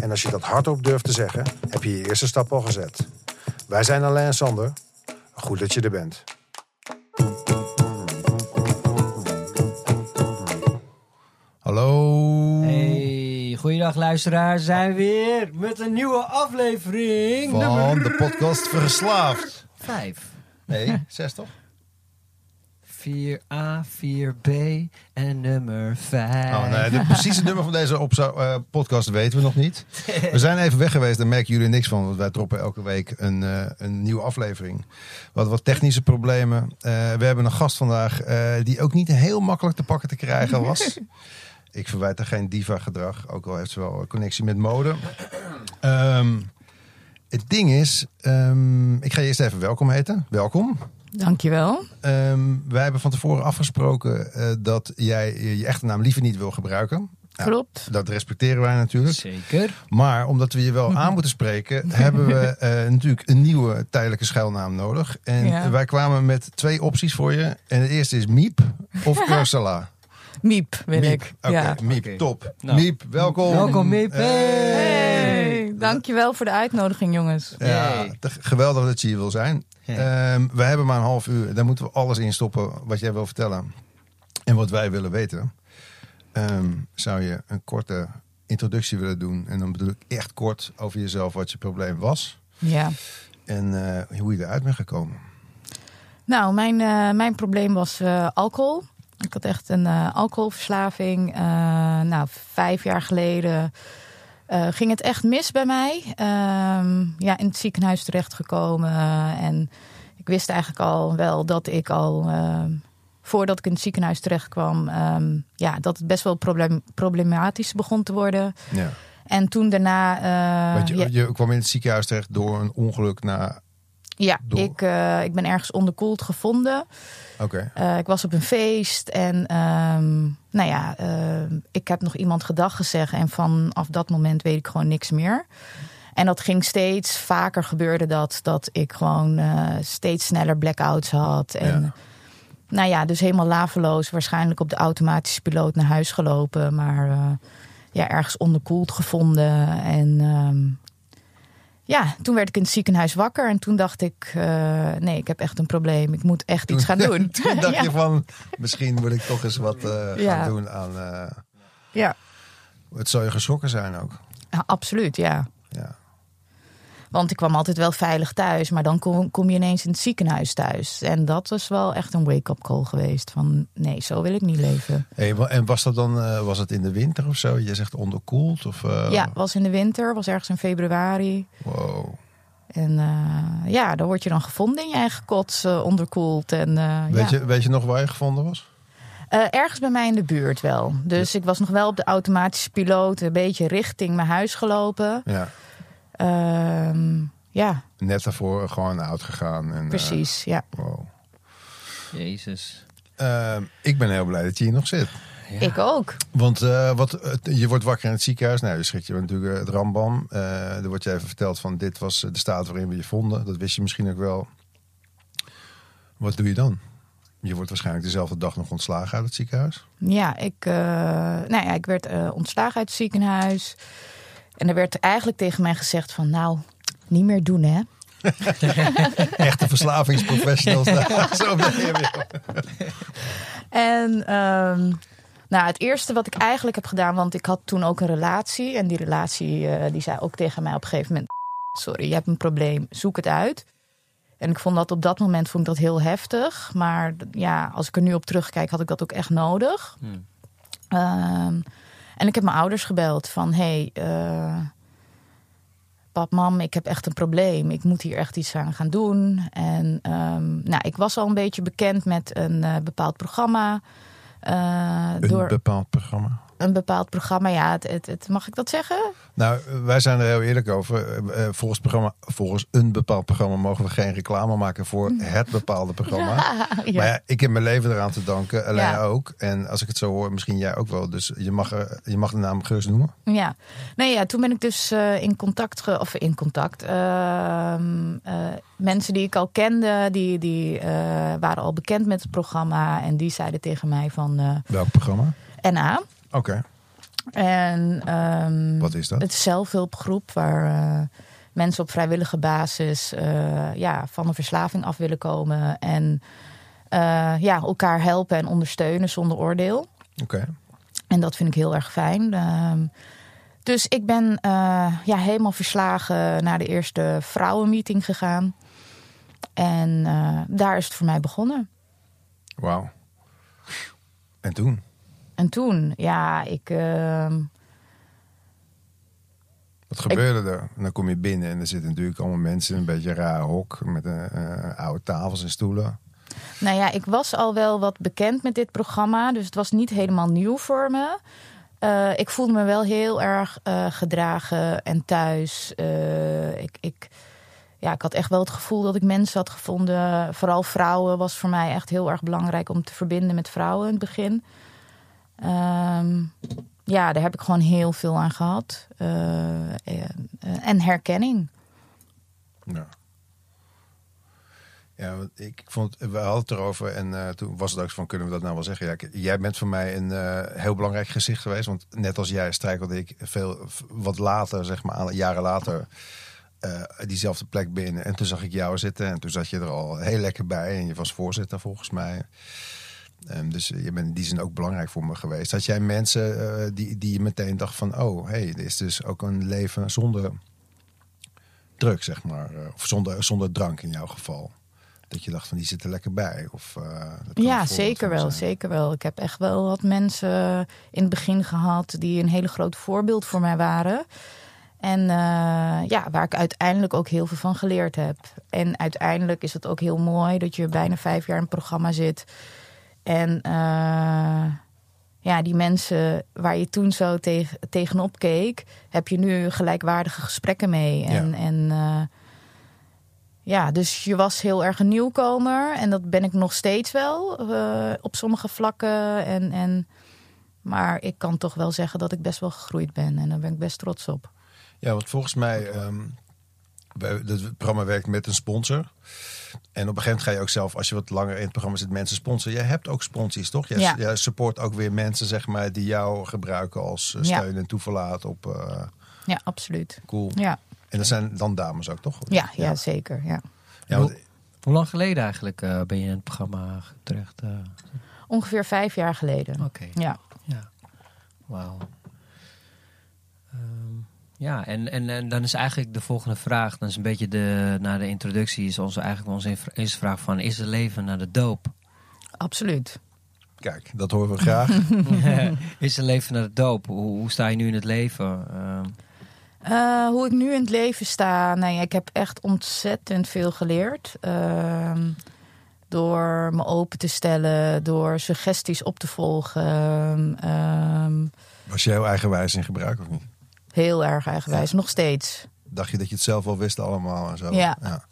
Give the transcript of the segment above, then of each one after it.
en als je dat hardop durft te zeggen, heb je je eerste stap al gezet. Wij zijn Alain en Sander. Goed dat je er bent. Hallo. Hey, goeiedag luisteraars. Zijn we weer met een nieuwe aflevering. Van nummer de podcast Verslaafd. 5. Nee, zes toch? 4A, 4B en nummer 5. Oh, nee, de precieze nummer van deze opzo- eh, podcast weten we nog niet. We zijn even weg geweest, daar merken jullie niks van. Want wij droppen elke week een, eh, een nieuwe aflevering. Wat wat technische problemen. Eh, we hebben een gast vandaag die ook niet heel makkelijk te pakken te krijgen was. Ik verwijt haar geen diva gedrag. Ook al heeft ze wel een connectie met mode. Ehm, het ding is, ehm, ik ga je eerst even welkom heten. Welkom. Dankjewel. Ehm, wij hebben van tevoren afgesproken eh, dat jij je echte naam liever niet wil gebruiken. Ja, Klopt. Dat respecteren wij natuurlijk. Zeker. Maar omdat we je wel aan moeten spreken, hebben we eh, natuurlijk een nieuwe tijdelijke schuilnaam nodig. En Ja. wij kwamen met twee opties voor je. En de eerste is Miep of Ursula. Miep wil Miep. ik. Oké, ja. Miep, top. Nou. Miep, welkom. Welkom, Miep. Hey. Hey, dankjewel voor de uitnodiging, jongens. Ja, geweldig dat je hier wil zijn. Hey. Ehm, we hebben maar een half uur. Daar moeten we alles in stoppen wat jij wil vertellen. En wat wij willen weten. Ehm, zou je een korte introductie willen doen? En dan bedoel ik echt kort over jezelf wat je probleem was. Ja. En eh, hoe je eruit bent gekomen. Nou, mijn, eh, mijn probleem was eh, alcohol. Ik had echt een eh, alcoholverslaving. Eh, nou, vijf jaar geleden eh, ging het echt mis bij mij. Ehm, ja, in het ziekenhuis terechtgekomen. en ik wist eigenlijk al wel dat ik al... ehm, voordat ik in het ziekenhuis terecht kwam... ehm, ja, dat het best wel probleem, problematisch begon te worden. Ja. En toen daarna... eh, je, ja, je kwam in het ziekenhuis terecht door een ongeluk na... ja, door- ik, eh, ik ben ergens onderkoeld gevonden. Oké, Eh, ik was op een feest en ehm, nou ja, eh, ik heb nog iemand gedag gezegd. En vanaf dat moment weet ik gewoon niks meer. En dat ging steeds vaker gebeurde dat, dat ik gewoon steeds sneller blackouts had. En Ja. nou ja, dus helemaal laveloos, waarschijnlijk op de automatische piloot naar huis gelopen. Maar ja, ergens onderkoeld gevonden. En ehm, ja, toen werd ik in het ziekenhuis wakker. En toen dacht ik, eh, nee, ik heb echt een probleem. Ik moet echt iets gaan doen. Toen dacht ja. je van, misschien moet ik toch eens wat eh, gaan doen aan... eh, Ja. het zou je geschrokken zijn ook. Ja, absoluut, ja. Want ik kwam altijd wel veilig thuis, maar dan kom, kom je ineens in het ziekenhuis thuis. En dat was wel echt een wake-up call geweest. Van nee, zo wil ik niet leven. Hey, en was dat dan eh, was het in de winter of zo? Je zegt onderkoeld? Of, eh, Ja, was in de winter, was ergens in februari. Wow. En eh, ja, daar word je dan gevonden in je eigen kots, onderkoeld. En, Weet, ja. je, weet je nog waar je gevonden was? Ergens bij mij in de buurt wel. Dus ik was nog wel op de automatische piloot, een beetje richting mijn huis gelopen. Ja. Ehm, ja, Net daarvoor gewoon oud gegaan. En, eh, precies. Ja. wow. Jezus. Ehm, ik ben heel blij dat je hier nog zit. Ja. Ik ook. Want eh, wat, je wordt wakker in het ziekenhuis. Nou, je schrikt je natuurlijk eh, het rambam. Eh er wordt je even verteld van dit was de staat waarin we je vonden. Dat wist je misschien ook wel. Wat doe je dan? Je wordt waarschijnlijk dezelfde dag nog ontslagen uit het ziekenhuis. Ja, ik, eh, nou ja, ik werd ontslagen uit het ziekenhuis. En er werd eigenlijk tegen mij gezegd van... nou, niet meer doen hè. Echte verslavingsprofessionals. daar. Zo ben je weer. En ehm, nou, het eerste wat ik eigenlijk heb gedaan... want ik had toen ook een relatie. En die relatie eh, die zei ook tegen mij op een gegeven moment... sorry, je hebt een probleem, zoek het uit. En ik vond dat op dat moment vond ik dat heel heftig. Maar ja, als ik er nu op terugkijk, had ik dat ook echt nodig. Hmm. Ehm, en ik heb mijn ouders gebeld van... hey, eh, pap, mam, ik heb echt een probleem. Ik moet hier echt iets aan gaan doen. En ehm, nou, ik was al een beetje bekend met een eh, bepaald programma. eh, Een door, bepaald programma. Een bepaald programma, ja, het, het, het- mag ik dat zeggen? Nou, wij zijn er heel eerlijk over. Eh, eh, Volgens, programma, volgens een bepaald programma mogen we geen reclame maken voor het bepaalde programma. ja. Maar ja, ik heb mijn leven eraan te danken, alleen Ja. ook. En als ik het zo hoor, misschien jij ook wel. Dus je mag, er, je mag de naam gerust noemen. Ja, nee, ja, toen ben ik dus eh, in contact, ge of in contact. eh, mensen die ik al kende, die, die eh, waren al bekend met het programma. En die zeiden tegen mij van eh, Welk programma? NA. Oké, En ehm, wat is dat? het is zelfhulpgroep waar eh, mensen op vrijwillige basis eh, ja, van een verslaving af willen komen. En eh, ja, elkaar helpen en ondersteunen zonder oordeel. Oké. En dat vind ik heel erg fijn. Ehm, dus ik ben ja, helemaal verslagen naar de eerste vrouwenmeeting gegaan. En daar is het voor mij begonnen. Wauw. En toen? En toen, ja, ik. ehm, Wat gebeurde er? En dan kom je binnen en er zitten natuurlijk allemaal mensen in een beetje een raar hok met eh, oude tafels en stoelen. nou ja, ik was al wel wat bekend met dit programma. Dus het was niet helemaal nieuw voor me. Eh, ik voelde me wel heel erg eh, gedragen en thuis. Ik, ik, ja, ik had echt wel het gevoel dat ik mensen had gevonden. Vooral vrouwen was voor mij echt heel erg belangrijk om te verbinden met vrouwen in het begin. Ehm, ja, daar heb ik gewoon heel veel aan gehad. Eh, eh, en herkenning. Ja. Ja, ik vond, we hadden het erover en eh, toen was het ook van, kunnen we dat nou wel zeggen? Ja, jij bent voor mij een eh, heel belangrijk gezicht geweest. Want net als jij strijkelde ik veel, wat later, zeg maar, jaren later, eh, diezelfde plek binnen. En toen zag ik jou zitten en toen zat je er al heel lekker bij. En je was voorzitter volgens mij. Ehm, dus je bent in die zin ook belangrijk voor me geweest. Had jij mensen eh, die, die je meteen dacht van, oh, hé, hey, dit is dus ook een leven zonder druk, zeg maar. eh, Of zonder, zonder drank in jouw geval. Dat je dacht van, die zitten lekker bij. Of, eh, dat Ja, zeker wel, zijn. zeker wel. Ik heb echt wel wat mensen in het begin gehad die een hele groot voorbeeld voor mij waren. En ja, waar ik uiteindelijk ook heel veel van geleerd heb. En uiteindelijk is het ook heel mooi dat je bijna vijf jaar in het programma zit. En eh, ja, die mensen waar je toen zo tegen, tegenop keek, heb je nu gelijkwaardige gesprekken mee. En, Ja. en eh, ja, dus je was heel erg een nieuwkomer. En dat ben ik nog steeds wel eh, op sommige vlakken. En, en, maar ik kan toch wel zeggen dat ik best wel gegroeid ben. En daar ben ik best trots op. Ja, want volgens mij, ehm het programma werkt met een sponsor. En op een gegeven moment ga je ook zelf, als je wat langer in het programma zit, mensen sponsoren. Jij hebt ook sponsies, toch? Jij, Ja. jij support ook weer mensen, zeg maar, die jou gebruiken als eh, Ja. steun en toeverlaat op eh, Ja, absoluut. cool. Ja, En dat zijn dan dames ook, toch? ja, ja, zeker. Ja. Ja, want- Hoe lang geleden eigenlijk eh, ben je in het programma terecht? eh? Ongeveer vijf jaar geleden. Oké. Ja. Ja. Wauw. Ja, en, en, en dan is eigenlijk de volgende vraag, dan is een beetje de, na de introductie, is onze, eigenlijk onze eerste vraag van, is er leven na de doop? Absoluut. Kijk, dat horen we graag. is er leven na de doop? Hoe, hoe sta je nu in het leven? Ehm, Eh, hoe ik nu in het leven sta. Nou ja, ik heb echt ontzettend veel geleerd. Ehm, door me open te stellen, door suggesties op te volgen. Ehm, Was je heel eigenwijs in gebruik of niet? Heel erg eigenwijs, nog steeds. Dacht je dat je het zelf wel wist allemaal en zo? Ja. ja.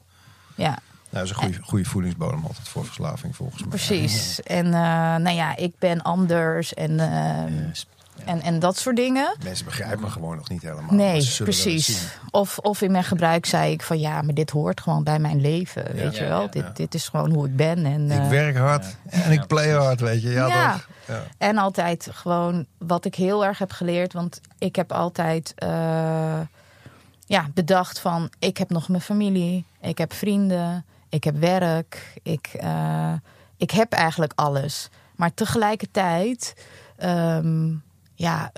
Ja, Nou, dat is een goede, goede voedingsbodem altijd voor verslaving volgens mij. precies. En eh, nou ja, ik ben anders en, ehm, en, en dat soort dingen. Mensen begrijpen me gewoon nog niet helemaal. Nee, precies. Of, of in mijn gebruik zei ik van ja, maar dit hoort gewoon bij mijn leven. weet je wel, ja, dit, ja. dit is gewoon hoe ik ben. En, Ik eh, werk hard en ik play hard, weet je. Ja, Ja. toch? Ja. En altijd gewoon wat ik heel erg heb geleerd. Want ik heb altijd eh, ja, bedacht van ik heb nog mijn familie. Ik heb vrienden. Ik heb werk. Ik, eh, ik heb eigenlijk alles. Maar tegelijkertijd ehm, ja,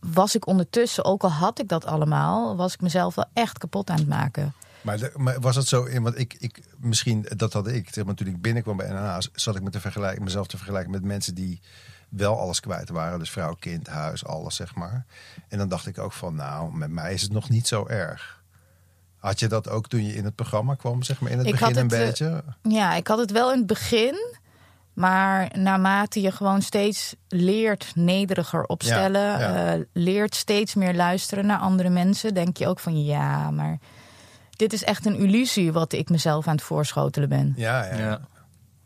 was ik ondertussen, ook al had ik dat allemaal, was ik mezelf wel echt kapot aan het maken. Maar, de- maar was het zo, in- want ik, ik, misschien, dat had ik, zeg maar, toen ik binnenkwam bij NNA, zat ik me te vergelijken, mezelf te vergelijken met mensen die wel alles kwijt waren. Dus vrouw, kind, huis, alles, zeg maar. En dan dacht ik ook van, nou, met mij is het nog niet zo erg. Had je dat ook toen je in het programma kwam, zeg maar, in het Ik begin een eh, beetje? Ja, ik had het wel in het begin. Maar naarmate je gewoon steeds leert nederiger opstellen, Ja, ja. eh, leert steeds meer luisteren naar andere mensen, denk je ook van ja, maar dit is echt een illusie wat ik mezelf aan het voorschotelen ben. Ja, ja. Ja,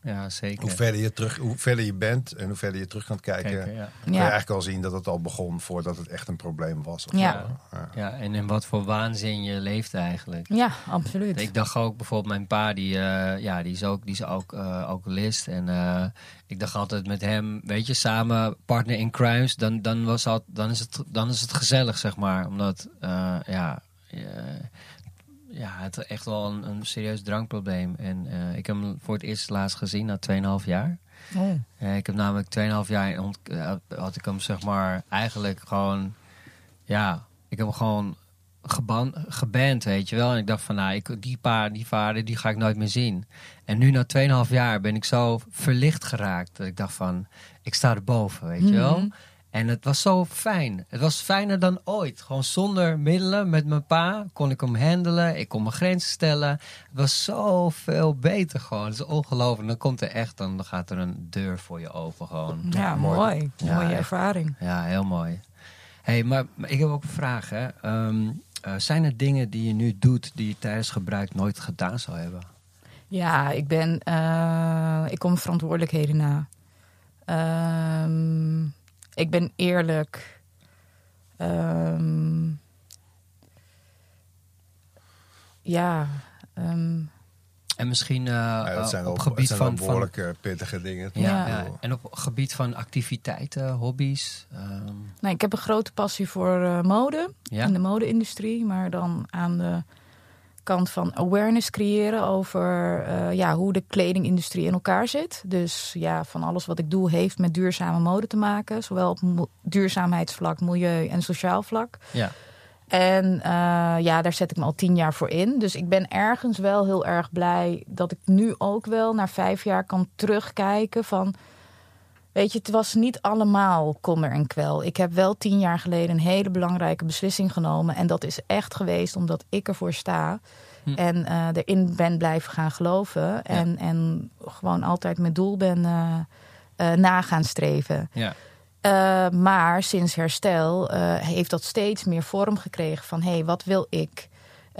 ja zeker. Hoe, verder je terug, hoe verder je bent en hoe verder je terug kan kijken, Kijken, ja. kan je Ja, eigenlijk al zien dat het al begon voordat het echt een probleem was. of Ja. zo. Ja. Ja, en in wat voor waanzin je leeft eigenlijk. ja absoluut. Ik dacht ook bijvoorbeeld, mijn pa, die, eh, ja, die is ook, die is ook uh, alcoholist. En eh, ik dacht altijd met hem, weet je, samen partner in crimes, dan, dan, was al, dan, is, het, dan is het gezellig, zeg maar. Omdat, eh, ja, eh, ja, het is echt wel een, een serieus drankprobleem. En eh, ik heb hem voor het eerst laatst gezien na 2,5 jaar. Oh. Ik heb namelijk 2,5 jaar eh, had ik hem zeg maar eigenlijk gewoon, ja, ik heb hem gewoon geban, geband, weet je wel. En ik dacht van, nou, ik, die pa, die vader, die ga ik nooit meer zien. En nu na 2,5 jaar ben ik zo verlicht geraakt dat ik dacht van, ik sta erboven, weet je wel. En het was zo fijn. Het was fijner dan ooit. Gewoon zonder middelen met mijn pa kon ik hem handelen. Ik kon mijn grenzen stellen. Het was zoveel beter gewoon. Het is ongelooflijk. Dan komt er echt, dan gaat er een deur voor je open gewoon. Ja, mooi. mooi. Ja, Mooie echt. ervaring. Ja, heel mooi. hey, maar, maar ik heb ook een vraag. Hè. Ehm, eh, zijn er dingen die je nu doet die je tijdens gebruik nooit gedaan zou hebben? Ja, ik ben. eh, ik kom verantwoordelijkheden na. Ehm, ik ben eerlijk. Ehm, ja. ehm, En misschien Ja, dat zijn op gebied zijn van, van behoorlijk eh, pittige dingen. ja, en op gebied van activiteiten, hobby's. ehm, nee, ik heb een grote passie voor eh, mode. ja? In de mode-industrie. Maar dan aan de kant van awareness creëren over eh, ja, hoe de kledingindustrie in elkaar zit. Dus ja, van alles wat ik doe heeft met duurzame mode te maken. Zowel op duurzaamheidsvlak, milieu en sociaal vlak. ja. En eh, ja, daar zet ik me al tien jaar voor in. Dus ik ben ergens wel heel erg blij dat ik nu ook wel na vijf jaar kan terugkijken van... Weet je, het was niet allemaal kommer en kwel. Ik heb wel tien jaar geleden een hele belangrijke beslissing genomen. En dat is echt geweest omdat ik ervoor sta. Hm. En eh, erin ben blijven gaan geloven. En, en gewoon altijd mijn doel ben eh, na gaan streven. ja. Uh, maar sinds herstel uh, heeft dat steeds meer vorm gekregen van hé, hey, wat wil ik?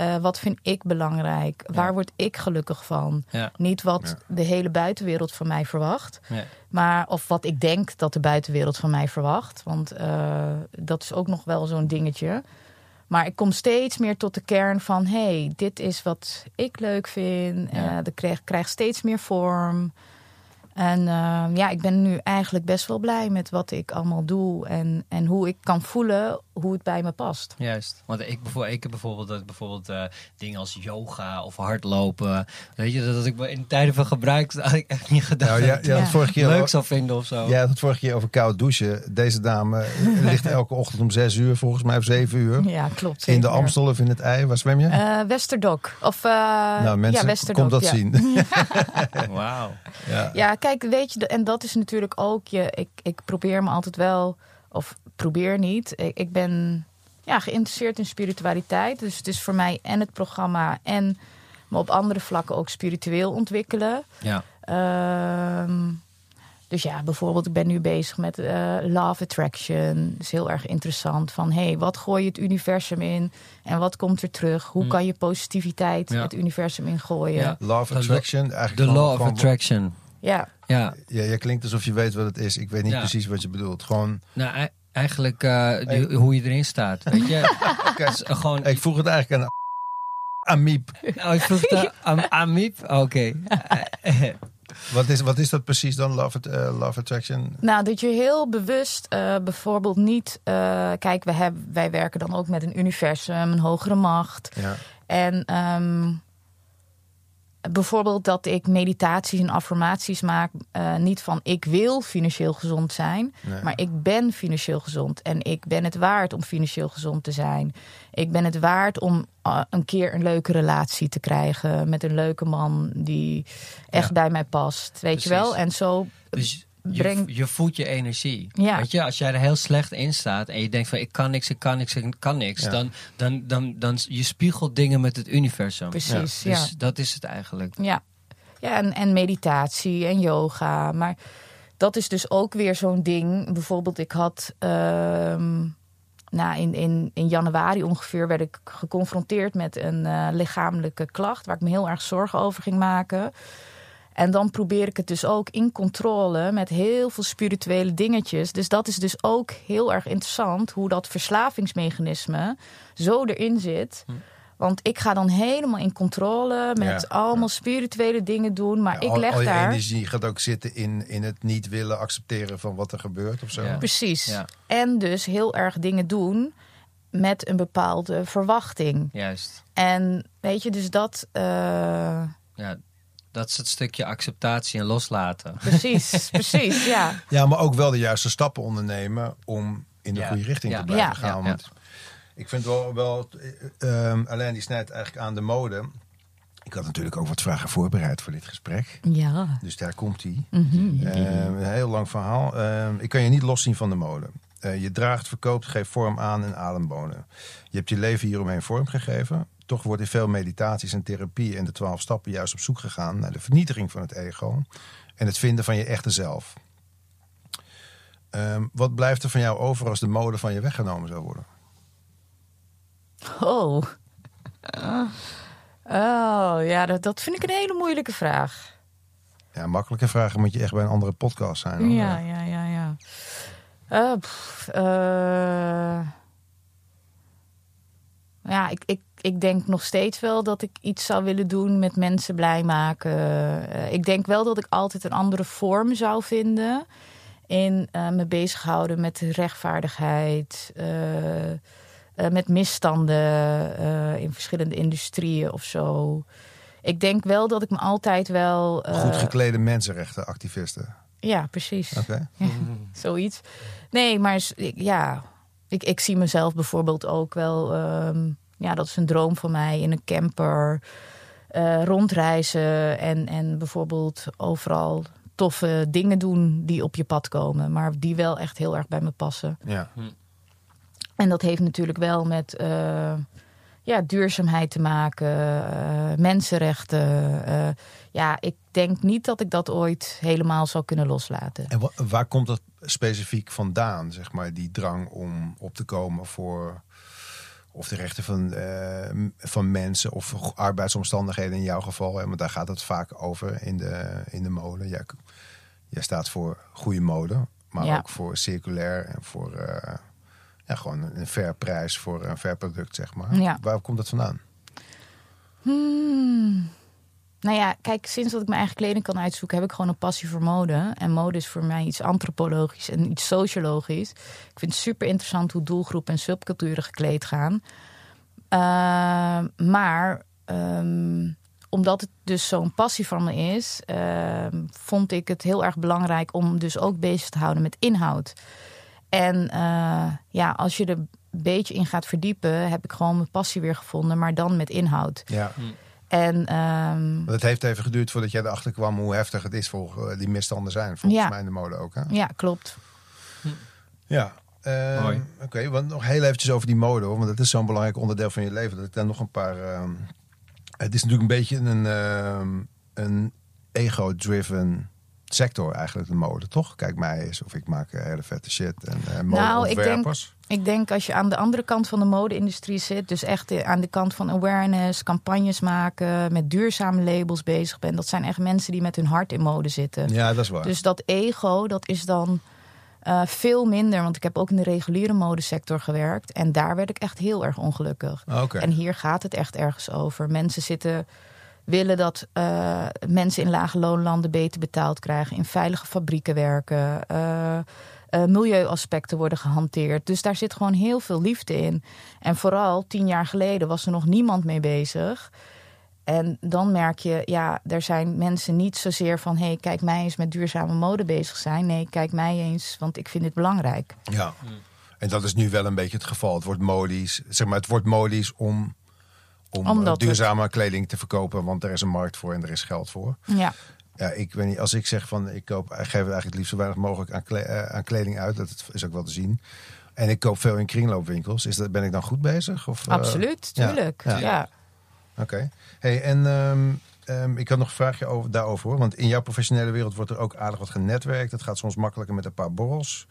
Uh, wat vind ik belangrijk? Ja. Waar word ik gelukkig van? Ja. Niet wat Ja. de hele buitenwereld van mij verwacht, Ja. maar of wat ik denk dat de buitenwereld van mij verwacht. Want uh, dat is ook nog wel zo'n dingetje. Maar ik kom steeds meer tot de kern van hé, hey, dit is wat ik leuk vind. Ja. Uh, dat krijgt krijg steeds meer vorm. En uh, ja, ik ben nu eigenlijk best wel blij met wat ik allemaal doe. En, en hoe ik kan voelen hoe het bij me past. Juist. Want ik, bijvoorbeeld, ik heb bijvoorbeeld, dat bijvoorbeeld uh, dingen als yoga of hardlopen. Weet je, dat ik me in tijden van gebruik dat had ik echt niet gedacht Nou, dat ja, ja, Ja. dat vorige keer leuk zou vinden of zo. Ja, het vorige keer over koud douchen. Deze dame eh, ligt elke ochtend om zes uur, volgens mij, of zeven uur. Ja, klopt. In de. Amstel of in het ei. Waar zwem je? Eh, Westerdok. Of, uh, nou, mensen, ja, Westerdok. kom dat ja. zien. Wauw. ja. Ja, kijk, weet je, en dat is natuurlijk ook je. Ik, ik probeer me altijd wel, of probeer niet. Ik, ik ben ja, geïnteresseerd in spiritualiteit. Dus het is voor mij en het programma en me op andere vlakken ook spiritueel ontwikkelen. Ja. Ehm, dus ja, bijvoorbeeld, ik ben nu bezig met eh, Love Attraction. Dat is heel erg interessant. Van hé, hey, wat gooi je het universum in en wat komt er terug? Hoe Hm. kan je positiviteit Ja. het universum ingooien? Ja. Ja, Love De Attraction. Eigenlijk The gewoon- law of attraction. Ja. Ja. Ja, je klinkt alsof je weet wat het is. Ik weet niet Ja. precies wat je bedoelt. Gewoon, Nou, eigenlijk eh, die- hoe je erin staat. Weet je? is gewoon... ik vroeg het eigenlijk aan Amiep. Oh, ik vroeg het aan Amiep? Oké. Wat is, wat is dat precies dan, Love, at- eh, love Attraction? Nou, dat je heel bewust eh, bijvoorbeeld niet... eh, kijk, wij, hebben, wij werken dan ook met een universum, een hogere macht. Ja. En ehm, bijvoorbeeld dat ik meditaties en affirmaties maak... eh, niet van ik wil financieel gezond zijn... Nee. maar ik ben financieel gezond. En ik ben het waard om financieel gezond te zijn. Ik ben het waard om eh, een keer een leuke relatie te krijgen... met een leuke man die echt Ja. bij mij past. Weet Precies. je wel? En zo Dus Breng- je voelt je energie. Ja. Weet je, als jij er heel slecht in staat en je denkt van ik kan niks, ik kan niks, ik kan niks, Ja. dan, dan, dan, dan je spiegelt dingen met het universum. Precies, Dus ja. dat is het eigenlijk. Ja. Ja, en, en meditatie en yoga. Maar dat is dus ook weer zo'n ding. Bijvoorbeeld, ik had. ehm, nou, in, in, in januari ongeveer werd ik geconfronteerd met een eh, lichamelijke klacht. waar ik me heel erg zorgen over ging maken. En dan probeer ik het dus ook in controle met heel veel spirituele dingetjes. Dus dat is dus ook heel erg interessant hoe dat verslavingsmechanisme zo erin zit. Want ik ga dan helemaal in controle met Ja, allemaal spirituele dingen doen. Maar ik al, leg al je daar. energie gaat ook zitten in, in het niet willen accepteren van wat er gebeurt of zo. Ja. Precies. En dus heel erg dingen doen met een bepaalde verwachting. Juist. En weet je, dus dat. eh, Ja, dat is het stukje acceptatie en loslaten. precies, precies, ja. Ja, maar ook wel de juiste stappen ondernemen om in de Ja. goede richting Ja. te blijven Ja. gaan. Want ik vind wel, wel eh, ehm, Alain die snijdt eigenlijk aan de mode. Ik had natuurlijk ook wat vragen voorbereid voor dit gesprek. Ja. Dus daar komt hij. Mhm. een heel lang verhaal. Ehm, ik kan je niet loszien van de mode. Eh, je draagt, verkoopt, geeft vorm aan en adembonen. Je hebt je leven hieromheen vormgegeven. Toch wordt in veel meditaties en therapie en de twaalf stappen juist op zoek gegaan naar de vernietiging van het ego en het vinden van je echte zelf. Ehm, wat blijft er van jou over als de mode van je weggenomen zou worden? Oh. Oh, ja, dat, dat vind ik een hele moeilijke vraag. Ja, makkelijke vragen moet je echt bij een andere podcast zijn. hoor. Ja, ja, ja, ja. Eh, pff, eh, ja, ik, ik, ik denk nog steeds wel dat ik iets zou willen doen met mensen blij maken. Eh, ik denk wel dat ik altijd een andere vorm zou vinden in eh, me bezighouden met rechtvaardigheid, eh, met misstanden in verschillende industrieën of zo. Ik denk wel dat ik me altijd wel. Goed geklede mensenrechtenactivisten. ja, precies. Oké. Zoiets. Nee, maar ja, ik, ik zie mezelf bijvoorbeeld ook wel. ehm, ja, dat is een droom van mij in een camper. eh, rondreizen en, en bijvoorbeeld overal toffe dingen doen die op je pad komen. Maar die wel echt heel erg bij me passen. Ja. En dat heeft natuurlijk wel met eh, ja, duurzaamheid te maken, eh, mensenrechten. ja, ik denk niet dat ik dat ooit helemaal zal kunnen loslaten. En wa- waar komt dat specifiek vandaan, zeg maar, die drang om op te komen voor of de rechten van, eh, van mensen of arbeidsomstandigheden in jouw geval? Hè? Want daar gaat het vaak over in de, in de mode. Jij, jij staat voor goede mode, maar Ja. ook voor circulair en voor eh, ja, gewoon een fair prijs voor een fair product, zeg maar. Ja. Waar komt dat vandaan? Hmm. Nou ja, kijk, sinds dat ik mijn eigen kleding kan uitzoeken, heb ik gewoon een passie voor mode. En mode is voor mij iets antropologisch en iets sociologisch. Ik vind het super interessant hoe doelgroepen en subculturen gekleed gaan. Uh, maar um, omdat het dus zo'n passie van me is, uh, vond ik het heel erg belangrijk om dus ook bezig te houden met inhoud. En uh, ja, als je er een beetje in gaat verdiepen, heb ik gewoon mijn passie weer gevonden, maar dan met inhoud. Ja. Hm. En, um, het heeft even geduurd voordat jij erachter kwam hoe heftig het is voor die misstanden zijn. Volgens ja. mij in de mode ook. Hè? Ja, klopt. Ja. Uh, Oké, okay, want nog heel eventjes over die mode, hoor, want dat is zo'n belangrijk onderdeel van je leven. Dat ik daar nog een paar. Uh, het is natuurlijk een beetje een, uh, een ego-driven sector eigenlijk, de mode, toch? Kijk mij eens of ik maak hele vette shit en uh, mode nou, ik denk, ik ik denk als je aan de andere kant van de mode-industrie zit, dus echt aan de kant van awareness, campagnes maken, met duurzame labels bezig bent, dat zijn echt mensen die met hun hart in mode zitten. Ja, dat is waar. Dus dat ego, dat is dan uh, veel minder, want ik heb ook in de reguliere modesector gewerkt en daar werd ik echt heel erg ongelukkig. Okay. En hier gaat het echt ergens over. Mensen zitten willen dat uh, mensen in lage loonlanden beter betaald krijgen, in veilige fabrieken werken, uh, uh, milieuaspecten worden gehanteerd. Dus daar zit gewoon heel veel liefde in. En vooral tien jaar geleden was er nog niemand mee bezig. En dan merk je, ja, er zijn mensen niet zozeer van: hé, hey, kijk mij eens met duurzame mode bezig zijn. Nee, kijk mij eens, want ik vind dit belangrijk. Ja, en dat is nu wel een beetje het geval. Het wordt modisch, zeg maar, het wordt modisch om om Omdat duurzame het... kleding te verkopen, want er is een markt voor en er is geld voor. Ja. Ja, ik weet niet, als ik zeg van ik koop, ik geef het eigenlijk het liefst zo weinig mogelijk aan, kle uh, aan kleding uit, dat is ook wel te zien. En ik koop veel in kringloopwinkels. Is dat, ben ik dan goed bezig? Of, Absoluut, uh, tuurlijk. Ja. ja. Oké. Okay. Hey, en um, ehm, ik had nog een vraagje over, daarover hoor. Want in jouw professionele wereld wordt er ook aardig wat genetwerkt. Het gaat soms makkelijker met een paar borrels.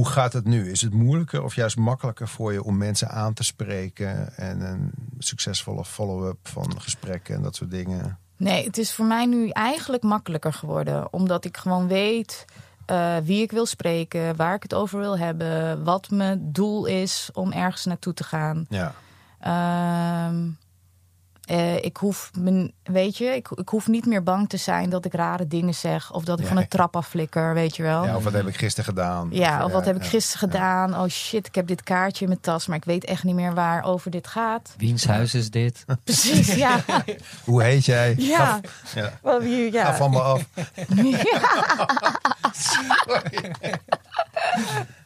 Hoe gaat het nu? Is het moeilijker of juist makkelijker voor je om mensen aan te spreken en een succesvolle follow-up van gesprekken en dat soort dingen? Nee, het is voor mij nu eigenlijk makkelijker geworden. Omdat ik gewoon weet uh, wie ik wil spreken, waar ik het over wil hebben, wat mijn doel is om ergens naartoe te gaan. Ja. Uh, uh, ik hoef, mijn, weet je, ik, ik hoef niet meer bang te zijn dat ik rare dingen zeg. Of dat ik Ja. van een trap afflikker, weet je wel. ja. Of wat heb ik gisteren gedaan? Ja, of wat heb ik ja, gisteren gedaan? Oh shit, ik heb dit kaartje in mijn tas, maar ik weet echt niet meer waar over dit gaat. Wiens huis is dit? Precies, ja. Hoe heet jij? Ja. Ja. Wel, wie- ja. Ga van me af.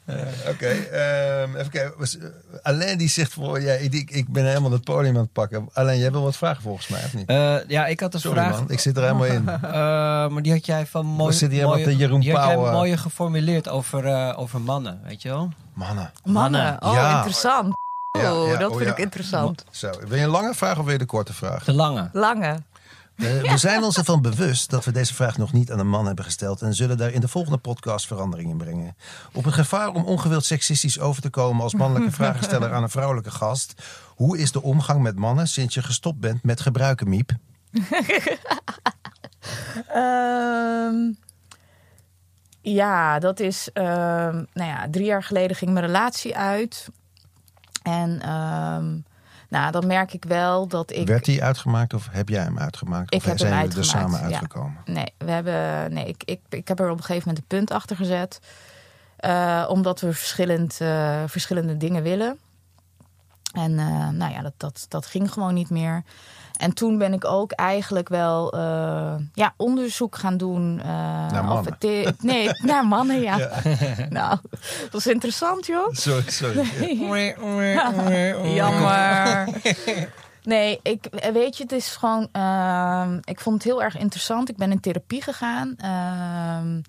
Oké, ehm, even kijken. Eh, Alain die zegt voor ja, ik, ik- ben helemaal het podium aan het pakken. Alain, jij wil wat vragen volgens mij, of niet? Eh, ja, ik had een Sorry vraag. man, ik zit er helemaal in. Eh, maar die had jij van mooi, zit hier helemaal mooie, Jeroen die had jij mooier geformuleerd over, eh, over mannen, weet je wel? Mannen. Mannen, oh Ja. interessant. Oh, Ja, ja, dat oh, vind ja. ik interessant. Zo, wil je een lange vraag of wil je de korte vraag? De lange. Lange. Eh, we zijn ons ervan bewust dat we deze vraag nog niet aan een man hebben gesteld en zullen daar in de volgende podcast verandering in brengen. Op het gevaar om ongewild seksistisch over te komen als mannelijke vragensteller aan een vrouwelijke gast. Hoe is de omgang met mannen sinds je gestopt bent met gebruiken, Miep? Ehm, ja, dat is. ehm, nou ja, drie jaar geleden ging mijn relatie uit. En ehm, nou, dan merk ik wel dat ik. Werd die uitgemaakt of heb jij hem uitgemaakt? Ik of heb zijn jullie er samen ja. uitgekomen? Nee, we hebben, nee ik, ik, ik heb er op een gegeven moment een punt achter gezet. Eh, omdat we verschillend, eh, verschillende dingen willen. En eh, nou ja, dat, dat, dat ging gewoon niet meer. En toen ben ik ook eigenlijk wel eh, ja, onderzoek gaan doen. eh, Naar of mannen? het nee, naar mannen, ja. nou, dat is interessant, joh. Sorry, sorry. Jammer. Nee, ik, weet je, het is gewoon. ehm, ik vond het heel erg interessant. Ik ben in therapie gegaan. Ehm,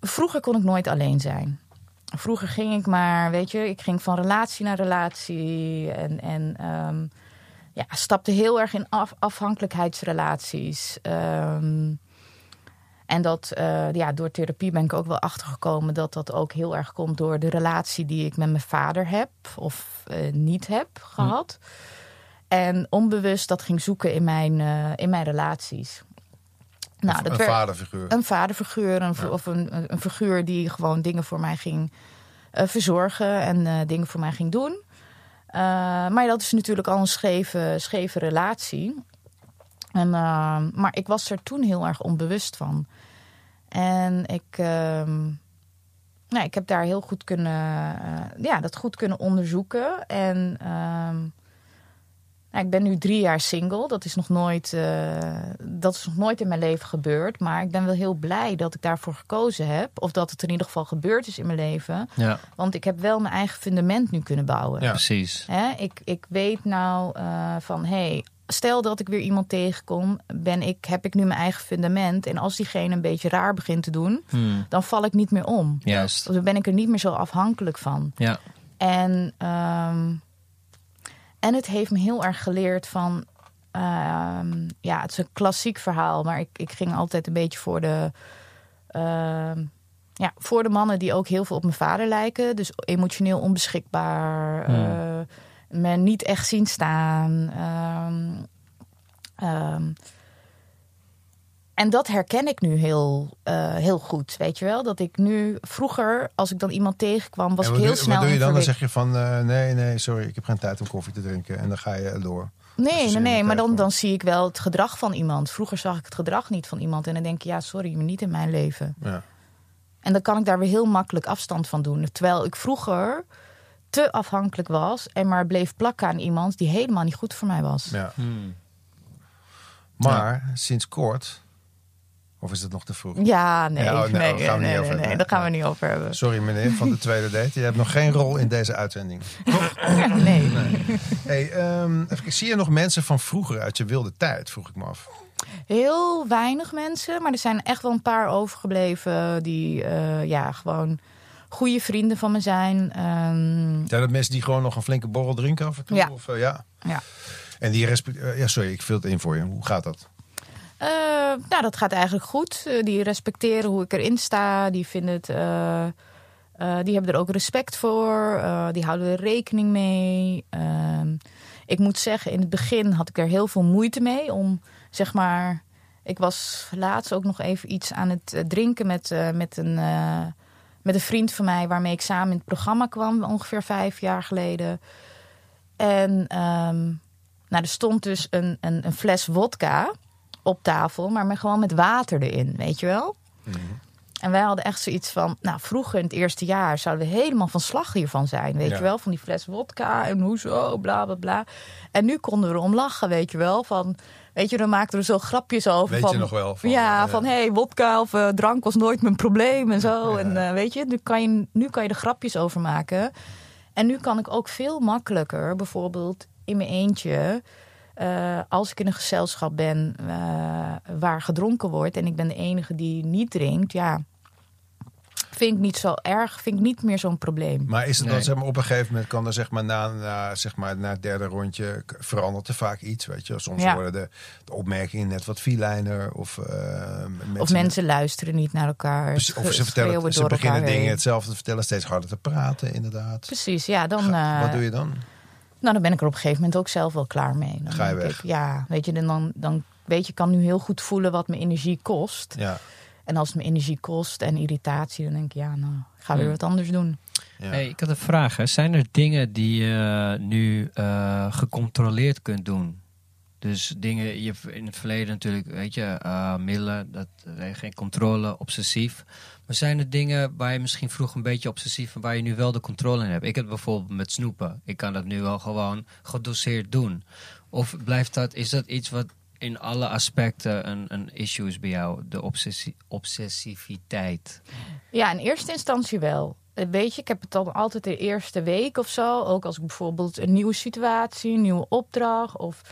vroeger kon ik nooit alleen zijn. Vroeger ging ik maar, weet je, ik ging van relatie naar relatie. En, en ehm, ja, stapte heel erg in af, afhankelijkheidsrelaties. Ehm, en dat, eh, ja, door therapie ben ik ook wel achtergekomen dat dat ook heel erg komt door de relatie die ik met mijn vader heb of eh, niet heb gehad. En onbewust dat ging zoeken in mijn, eh, in mijn relaties. Nou, dat een werd- vaderfiguur. een vaderfiguur een, v- Ja. of een, een- figuur die gewoon dingen voor mij ging verzorgen en dingen voor mij ging doen. Eh, maar dat is natuurlijk al een scheve, scheve relatie. En, eh, maar ik was er toen heel erg onbewust van. En ik, ehm, nou, ik heb daar heel goed kunnen, eh, ja, dat goed kunnen onderzoeken. En ehm, nou, ik ben nu drie jaar single. Dat is, nog nooit, eh, dat is nog nooit in mijn leven gebeurd. Maar ik ben wel heel blij dat ik daarvoor gekozen heb. Of dat het in ieder geval gebeurd is in mijn leven. Ja, Want ik heb wel mijn eigen fundament nu kunnen bouwen. Ja. precies. Hè, ik, ik weet nou eh, van, hey, stel dat ik weer iemand tegenkom, ben ik, heb ik nu mijn eigen fundament. En als diegene een beetje raar begint te doen, Hmm, dan val ik niet meer om. Juist. Dan ben ik er niet meer zo afhankelijk van. Ja. En, ehm, en het heeft me heel erg geleerd van. ehm, ja, het is een klassiek verhaal, maar ik, ik ging altijd een beetje voor de. ehm, ja, voor de mannen die ook heel veel op mijn vader lijken. Dus emotioneel onbeschikbaar. Hmm. eh, me niet echt zien staan. ehm, ehm, en dat herken ik nu heel, eh, heel goed, weet je wel? Dat ik nu vroeger, als ik dan iemand tegenkwam, was ik heel doe, snel Wat doe je dan? Dan zeg je van eh, nee, nee, sorry, ik heb geen tijd om koffie te drinken. En dan ga je door. Nee, nee, nee. Maar dan, dan zie ik wel het gedrag van iemand. Vroeger zag ik het gedrag niet van iemand. En dan denk ik, ja, sorry, maar niet in mijn leven. Ja. En dan kan ik daar weer heel makkelijk afstand van doen. Terwijl ik vroeger te afhankelijk was en maar bleef plakken aan iemand die helemaal niet goed voor mij was. Ja. Hmm. Maar sinds kort, of is het nog te vroeg? Ja, nee, Ja, oh, nee, nee, daar gaan we nee, niet over nee, daar gaan we niet over hebben. Sorry meneer van de tweede date, je hebt nog geen rol in deze uitzending. Nee. Hey, even, kijken, zie je nog mensen van vroeger uit je wilde tijd, vroeg ik me af. Heel weinig mensen, maar er zijn echt wel een paar overgebleven die eh, ja, gewoon goede vrienden van me zijn. Ehm, Zijn dat mensen die gewoon nog een flinke borrel drinken af en toe? Ja. Of, eh, ja? ja. En die respect... eh, ja, sorry, ik vul het in voor je. Hoe gaat dat? Eh, nou, dat gaat eigenlijk goed. Eh, die respecteren hoe ik erin sta. Die vinden het. eh, die hebben er ook respect voor. Die houden er rekening mee. Ehm, ik moet zeggen, in het begin had ik er heel veel moeite mee om zeg maar. Ik was laatst ook nog even iets aan het drinken met, met, een, met een vriend van mij, waarmee ik samen in het programma kwam, ongeveer vijf jaar geleden. En ehm, nou, er stond dus een, een, een fles wodka op tafel, maar met, gewoon met water erin, weet je wel? En wij hadden echt zoiets van, nou vroeger in het eerste jaar zouden we helemaal van slag hiervan zijn, weet Ja. je wel? Van die fles wodka en hoezo, bla bla bla. En nu konden we erom lachen, weet je wel? Van, weet je, dan maakten we zo grapjes over. Weet van, je nog wel? Van, ja, eh, van hé, hey, wodka of eh, drank was nooit mijn probleem en zo. Ja. En eh, weet je, nu kan je, nu kan je er grapjes over maken. En nu kan ik ook veel makkelijker, bijvoorbeeld in mijn eentje, eh, als ik in een gezelschap ben eh, waar gedronken wordt en ik ben de enige die niet drinkt, ja, vind ik niet zo erg, vind ik niet meer zo'n probleem. Maar is het dan Nee. zeg maar, op een gegeven moment kan er zeg maar na, na, zeg maar, na het derde rondje verandert er vaak iets, weet je? Soms Ja. worden de, de opmerkingen net wat filijner of eh, mensen, of mensen luisteren niet naar elkaar. of ze vertellen, ze beginnen dingen heen. hetzelfde te vertellen, steeds harder te praten, inderdaad. Precies, ja, dan, Ga- eh, Wat doe je dan? Nou, dan ben ik er op een gegeven moment ook zelf wel klaar mee. Dan Ga je weg? Ik, ja, weet je, dan, dan weet je, ik kan nu heel goed voelen wat mijn energie kost. Ja, En als het me energie kost en irritatie, dan denk ik, ja, nou, ik ga weer Hmm. wat anders doen. ja. Hey, ik had een vraag. Hè. Zijn er dingen die je nu eh, gecontroleerd kunt doen? Dus dingen, je in het verleden natuurlijk, weet je, eh, middelen, dat, eh, geen controle, obsessief. Maar zijn er dingen waar je misschien vroeger een beetje obsessief en waar je nu wel de controle in hebt? Ik heb bijvoorbeeld met snoepen. Ik kan dat nu wel gewoon gedoseerd doen. Of blijft dat, is dat iets wat in alle aspecten een, een issue is bij jou, de obsessiviteit? Ja, in eerste instantie wel. Eh, Weet je, ik heb het dan altijd de eerste week of zo. Ook als ik bijvoorbeeld een nieuwe situatie, een nieuwe opdracht of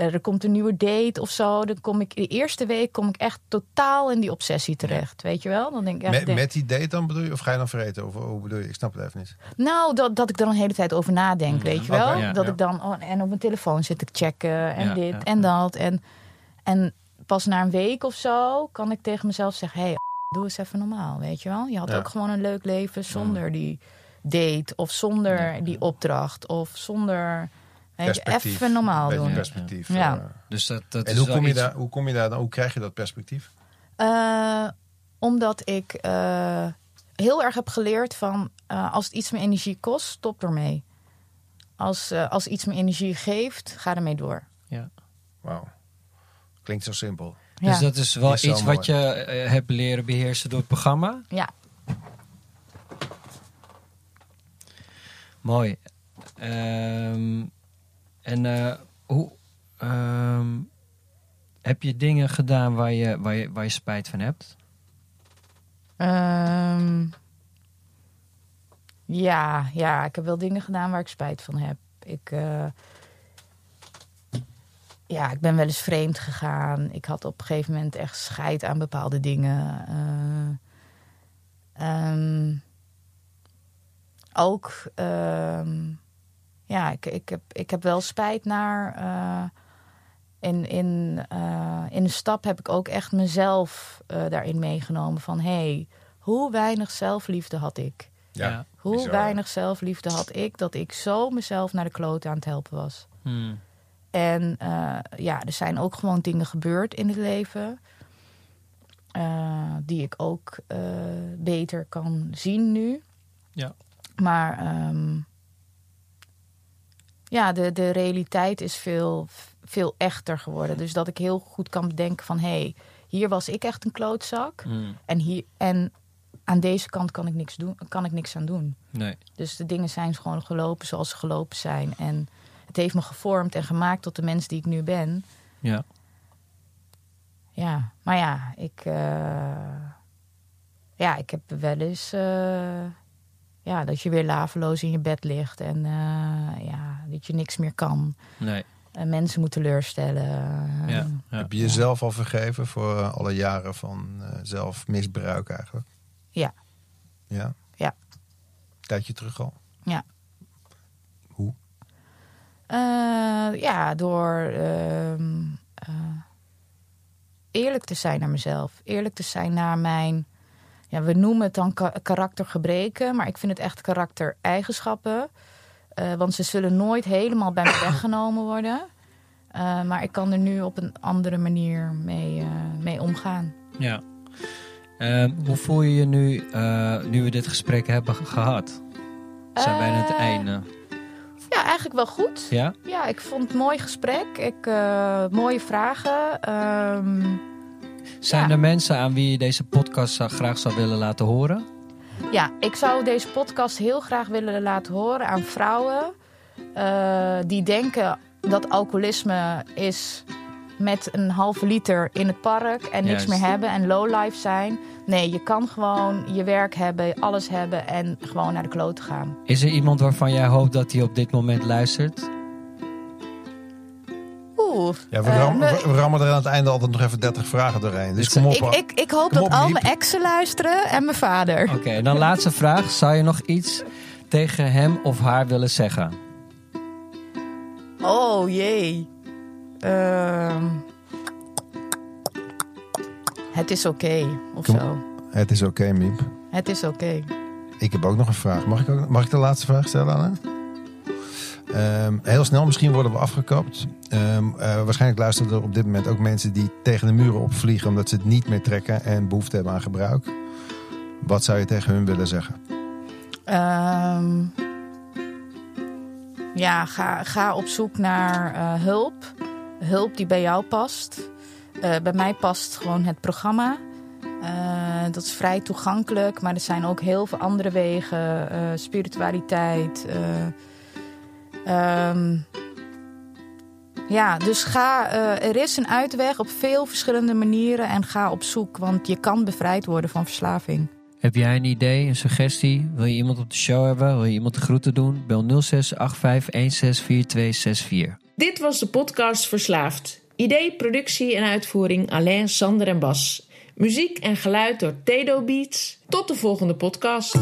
er komt een nieuwe date of zo. Dan kom ik de eerste week kom ik echt totaal in die obsessie terecht. Weet je wel? Dan denk ik, echt, Met, denk- met die date dan bedoel je? Of ga je dan vergeten? Of hoe bedoel je? Ik snap het even niet. Nou, dat, dat ik er een hele tijd over nadenk, weet je wel? Ja, dat ja. ik dan oh, en op mijn telefoon zit te checken en Ja, dit ja, en dat. En, en pas na een week of zo kan ik tegen mezelf zeggen: hé, hey, doe eens even normaal, weet je wel? Je had Ja. ook gewoon een leuk leven zonder die date of zonder Ja. die opdracht of zonder. Weet je, Perspectief. even normaal doen. perspectief. Ja. eh. Dus dat, dat En is hoe kom, je iets- daar, hoe kom je daar dan? Hoe krijg je dat perspectief? Eh, omdat ik eh, heel erg heb geleerd van eh, als het iets me energie kost, stop ermee. Als, eh, als iets me energie geeft, ga ermee door. Wauw. Klinkt zo simpel. Dus Ja. dat is wel Is iets wat je hebt leren beheersen door het programma? ja. Mooi. Ehm, en eh, hoe ehm, heb je dingen gedaan waar je, waar, je, waar je spijt van hebt? Ehm, ja, ja, ik heb wel dingen gedaan waar ik spijt van heb. Ik, eh, ja, ik ben wel eens vreemd gegaan. Ik had op een gegeven moment echt scheid aan bepaalde dingen. Eh, ehm, ook, ja, ik, ik, heb, ik heb wel spijt naar. eh, in, in, eh, in de stap heb ik ook echt mezelf eh, daarin meegenomen. Van hé, hey, hoe weinig zelfliefde had ik? Ja. Hoe bizar. weinig zelfliefde had ik dat ik zo mezelf naar de kloot aan het helpen was? Hmm. En eh, ja, er zijn ook gewoon dingen gebeurd in het leven. eh, die ik ook eh, beter kan zien nu. Ja. Maar ehm, ja, de, de realiteit is veel, veel echter geworden. Dus dat ik heel goed kan bedenken van... hé, hey, hier was ik echt een klootzak. Hmm. En, hier, en aan deze kant kan ik, niks doen, kan ik niks aan doen. Nee. Dus de dingen zijn gewoon gelopen zoals ze gelopen zijn. En het heeft me gevormd en gemaakt tot de mens die ik nu ben. Ja. Ja, maar ja, ik, eh, ja, ik heb wel eens eh, ja, dat je weer laveloos in je bed ligt en eh, ja, dat je niks meer kan. Nee. En mensen moeten teleurstellen. Ja. ja. Heb je jezelf al vergeven voor eh, alle jaren van eh, zelfmisbruik eigenlijk? Ja. Ja? Ja. Tijdje terug al? Ja. Hoe? Eh, ja, door ehm, eh, eerlijk te zijn naar mezelf. Eerlijk te zijn naar mijn... Ja, we noemen het dan ka- karaktergebreken, maar ik vind het echt karaktereigenschappen. Eh, want ze zullen nooit helemaal bij me weggenomen worden. Eh, maar ik kan er nu op een andere manier mee, eh, mee omgaan. Ja. Ehm, hoe voel je je nu, nu we dit gesprek hebben ge- gehad? We zijn bijna het Eh, einde. Ja, eigenlijk wel goed. Ja? Ja, ik vond het een mooi gesprek. Ik, mooie vragen. Ehm, Zijn Ja. er mensen aan wie je deze podcast graag zou willen laten horen? Ja, ik zou deze podcast heel graag willen laten horen aan vrouwen eh, die denken dat alcoholisme is met een halve liter in het park en niks Juist. meer hebben en lowlife zijn. Nee, je kan gewoon je werk hebben, alles hebben en gewoon naar de klote gaan. Is er iemand waarvan jij hoopt dat hij op dit moment luistert? Ja, we, eh, ram- we- we rammen er aan het einde altijd nog even 30 vragen doorheen. Dus Dit- kom op. ik, ik, ik hoop Kom dat op, al mijn exen luisteren en mijn vader. Oké, en dan laatste vraag. Zou je nog iets tegen hem of haar willen zeggen? Oh jee. Ehm. het is oké, of Kom. zo. Het is oké, Miep. Het is oké. Ik heb ook nog een vraag. Mag ik, ook, mag ik de laatste vraag stellen, Anne? Ehm, heel snel, misschien worden we afgekapt. Ehm, eh, waarschijnlijk luisteren er op dit moment ook mensen die tegen de muren opvliegen omdat ze het niet meer trekken en behoefte hebben aan gebruik. Wat zou je tegen hun willen zeggen? Ehm, ja, ga, ga op zoek naar eh, hulp. Hulp die bij jou past. Eh, bij mij past gewoon het programma. Dat is vrij toegankelijk, maar er zijn ook heel veel andere wegen. spiritualiteit. Ehm, ja, dus ga. eh, er is een uitweg op veel verschillende manieren en ga op zoek, want je kan bevrijd worden van verslaving. Heb jij een idee, een suggestie? Wil je iemand op de show hebben? Wil je iemand de groeten doen? Bel 0685164264. Dit was de podcast Verslaafd. Idee, productie en uitvoering Alain, Sander en Bas. Muziek en geluid door Tedo Beats. Tot de volgende podcast.